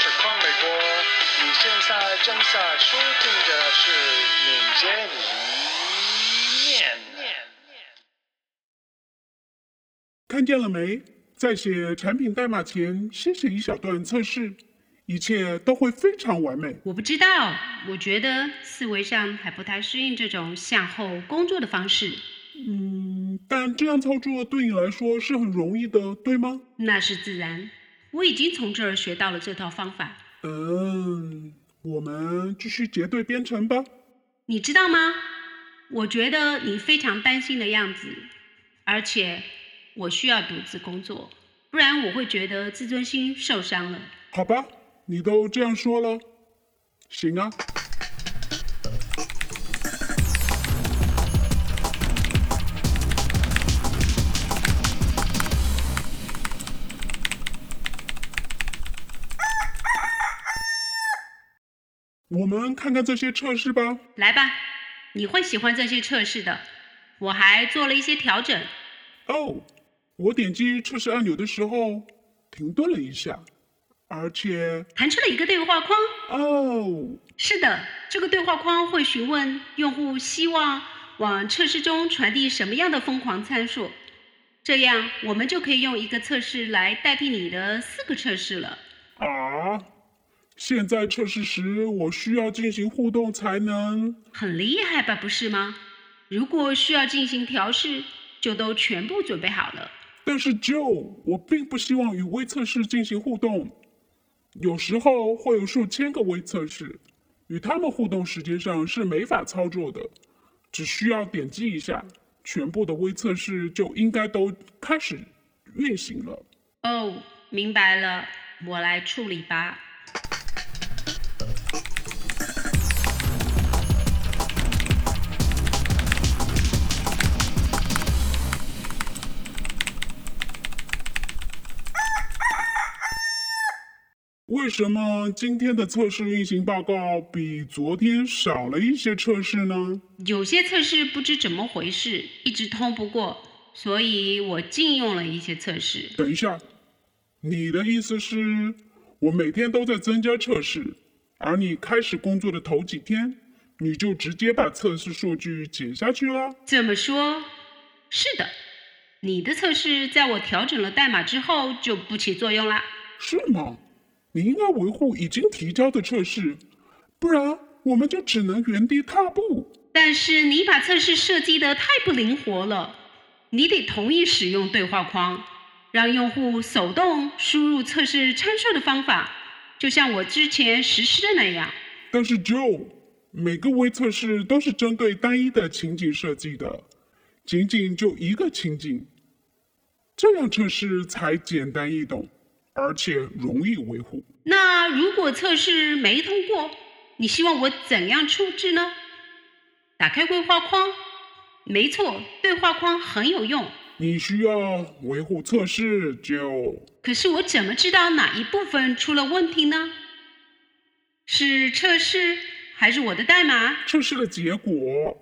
是匡美国，你现在正在收听的是敏捷里面。看见了没？在写产品代码前，先写一小段测试，一切都会非常完美。我不知道，我觉得思维上还不太适应这种向后工作的方式。嗯，但这样操作对你来说是很容易的，对吗？那是自然，我已经从这儿学到了这套方法。嗯，我们继续结对编程吧。你知道吗？我觉得你非常担心的样子，而且我需要独自工作，不然我会觉得自尊心受伤了。好吧，你都这样说了，行啊。我们看看这些测试吧。来吧，你会喜欢这些测试的。我还做了一些调整。哦，我点击测试按钮的时候停顿了一下，而且弹出了一个对话框。哦，是的，这个对话框会询问用户希望往测试中传递什么样的疯狂参数，这样我们就可以用一个测试来代替你的四个测试了。啊！现在测试时我需要进行互动才能。很厉害吧，不是吗？如果需要进行调试，就都全部准备好了。但是 Joe，我并不希望与微测试进行互动。有时候会有数千个微测试，与他们互动时间上是没法操作的。只需要点击一下，全部的微测试就应该都开始运行了。哦，明白了，我来处理吧。为什么今天的测试运行报告比昨天少了一些测试呢？有些测试不知怎么回事，一直通不过，所以我禁用了一些测试。等一下，你的意思是，我每天都在增加测试，而你开始工作的头几天，你就直接把测试数据减下去了？这么说，是的，你的测试在我调整了代码之后就不起作用啦。是吗？你应该维护已经提交的测试，不然我们就只能原地踏步。但是你把测试设计的太不灵活了，你得同意使用对话框，让用户手动输入测试参数的方法，就像我之前实施的那样。但是 Joe，每个微测试都是针对单一的情景设计的，仅仅就一个情景，这样测试才简单易懂。而且容易维护。那如果测试没通过，你希望我怎样处置呢？打开对话框。没错，对话框很有用。你需要维护测试就。可是我怎么知道哪一部分出了问题呢？是测试还是我的代码？测试的结果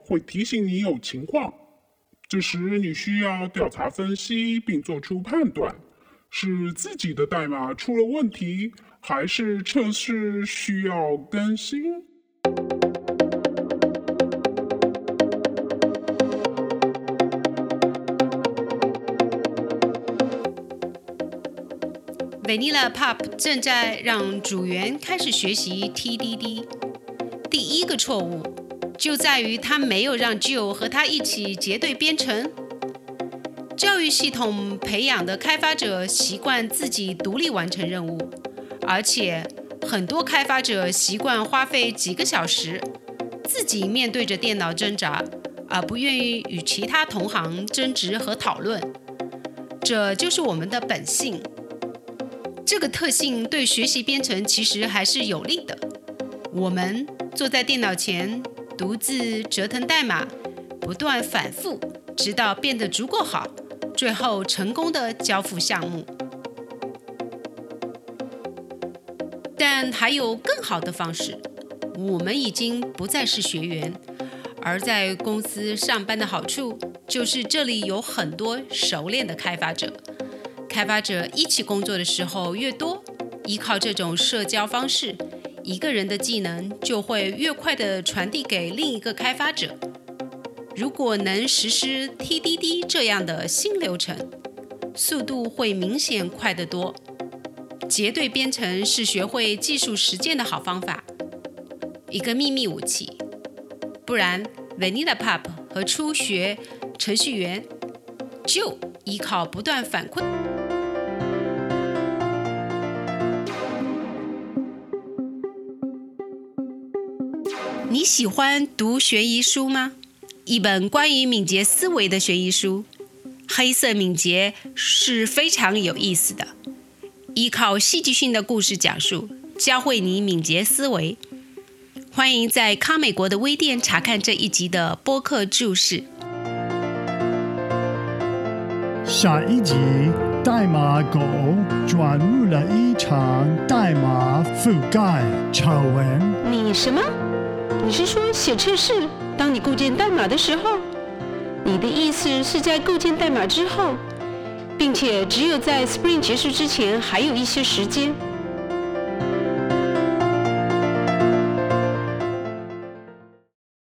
会提醒你有情况，这时你需要调查分析并做出判断。是自己的代码出了问题，还是测试需要更新？Vanilla Pop 正在让组员开始学习 TDD。第一个错误就在于他没有让 Joe 和他一起结对编程。教育系统培养的开发者习惯自己独立完成任务，而且很多开发者习惯花费几个小时自己面对着电脑挣扎，而不愿意与其他同行争执和讨论。这就是我们的本性。这个特性对学习编程其实还是有利的。我们坐在电脑前，独自折腾代码，不断反复，直到变得足够好。最后成功的交付项目，但还有更好的方式。我们已经不再是学员，而在公司上班的好处就是这里有很多熟练的开发者。开发者一起工作的时候越多，依靠这种社交方式，一个人的技能就会越快地传递给另一个开发者。如果能实施 TDD 这样的新流程，速度会明显快得多。结对编程是学会技术实践的好方法，一个秘密武器。不然，Vanilla Pub 和初学程序员就依靠不断反馈。你喜欢读悬疑书吗？一本关于敏捷思维的悬疑书，《黑色敏捷》是非常有意思的。依靠戏剧性的故事讲述，教会你敏捷思维。欢迎在康美国的微店查看这一集的播客注释。下一集，代码狗转入了一场代码覆盖丑闻。你什么？你是说写程式？当你构建代码的时候，你的意思是在构建代码之后，并且只有在 Spring 结束之前还有一些时间。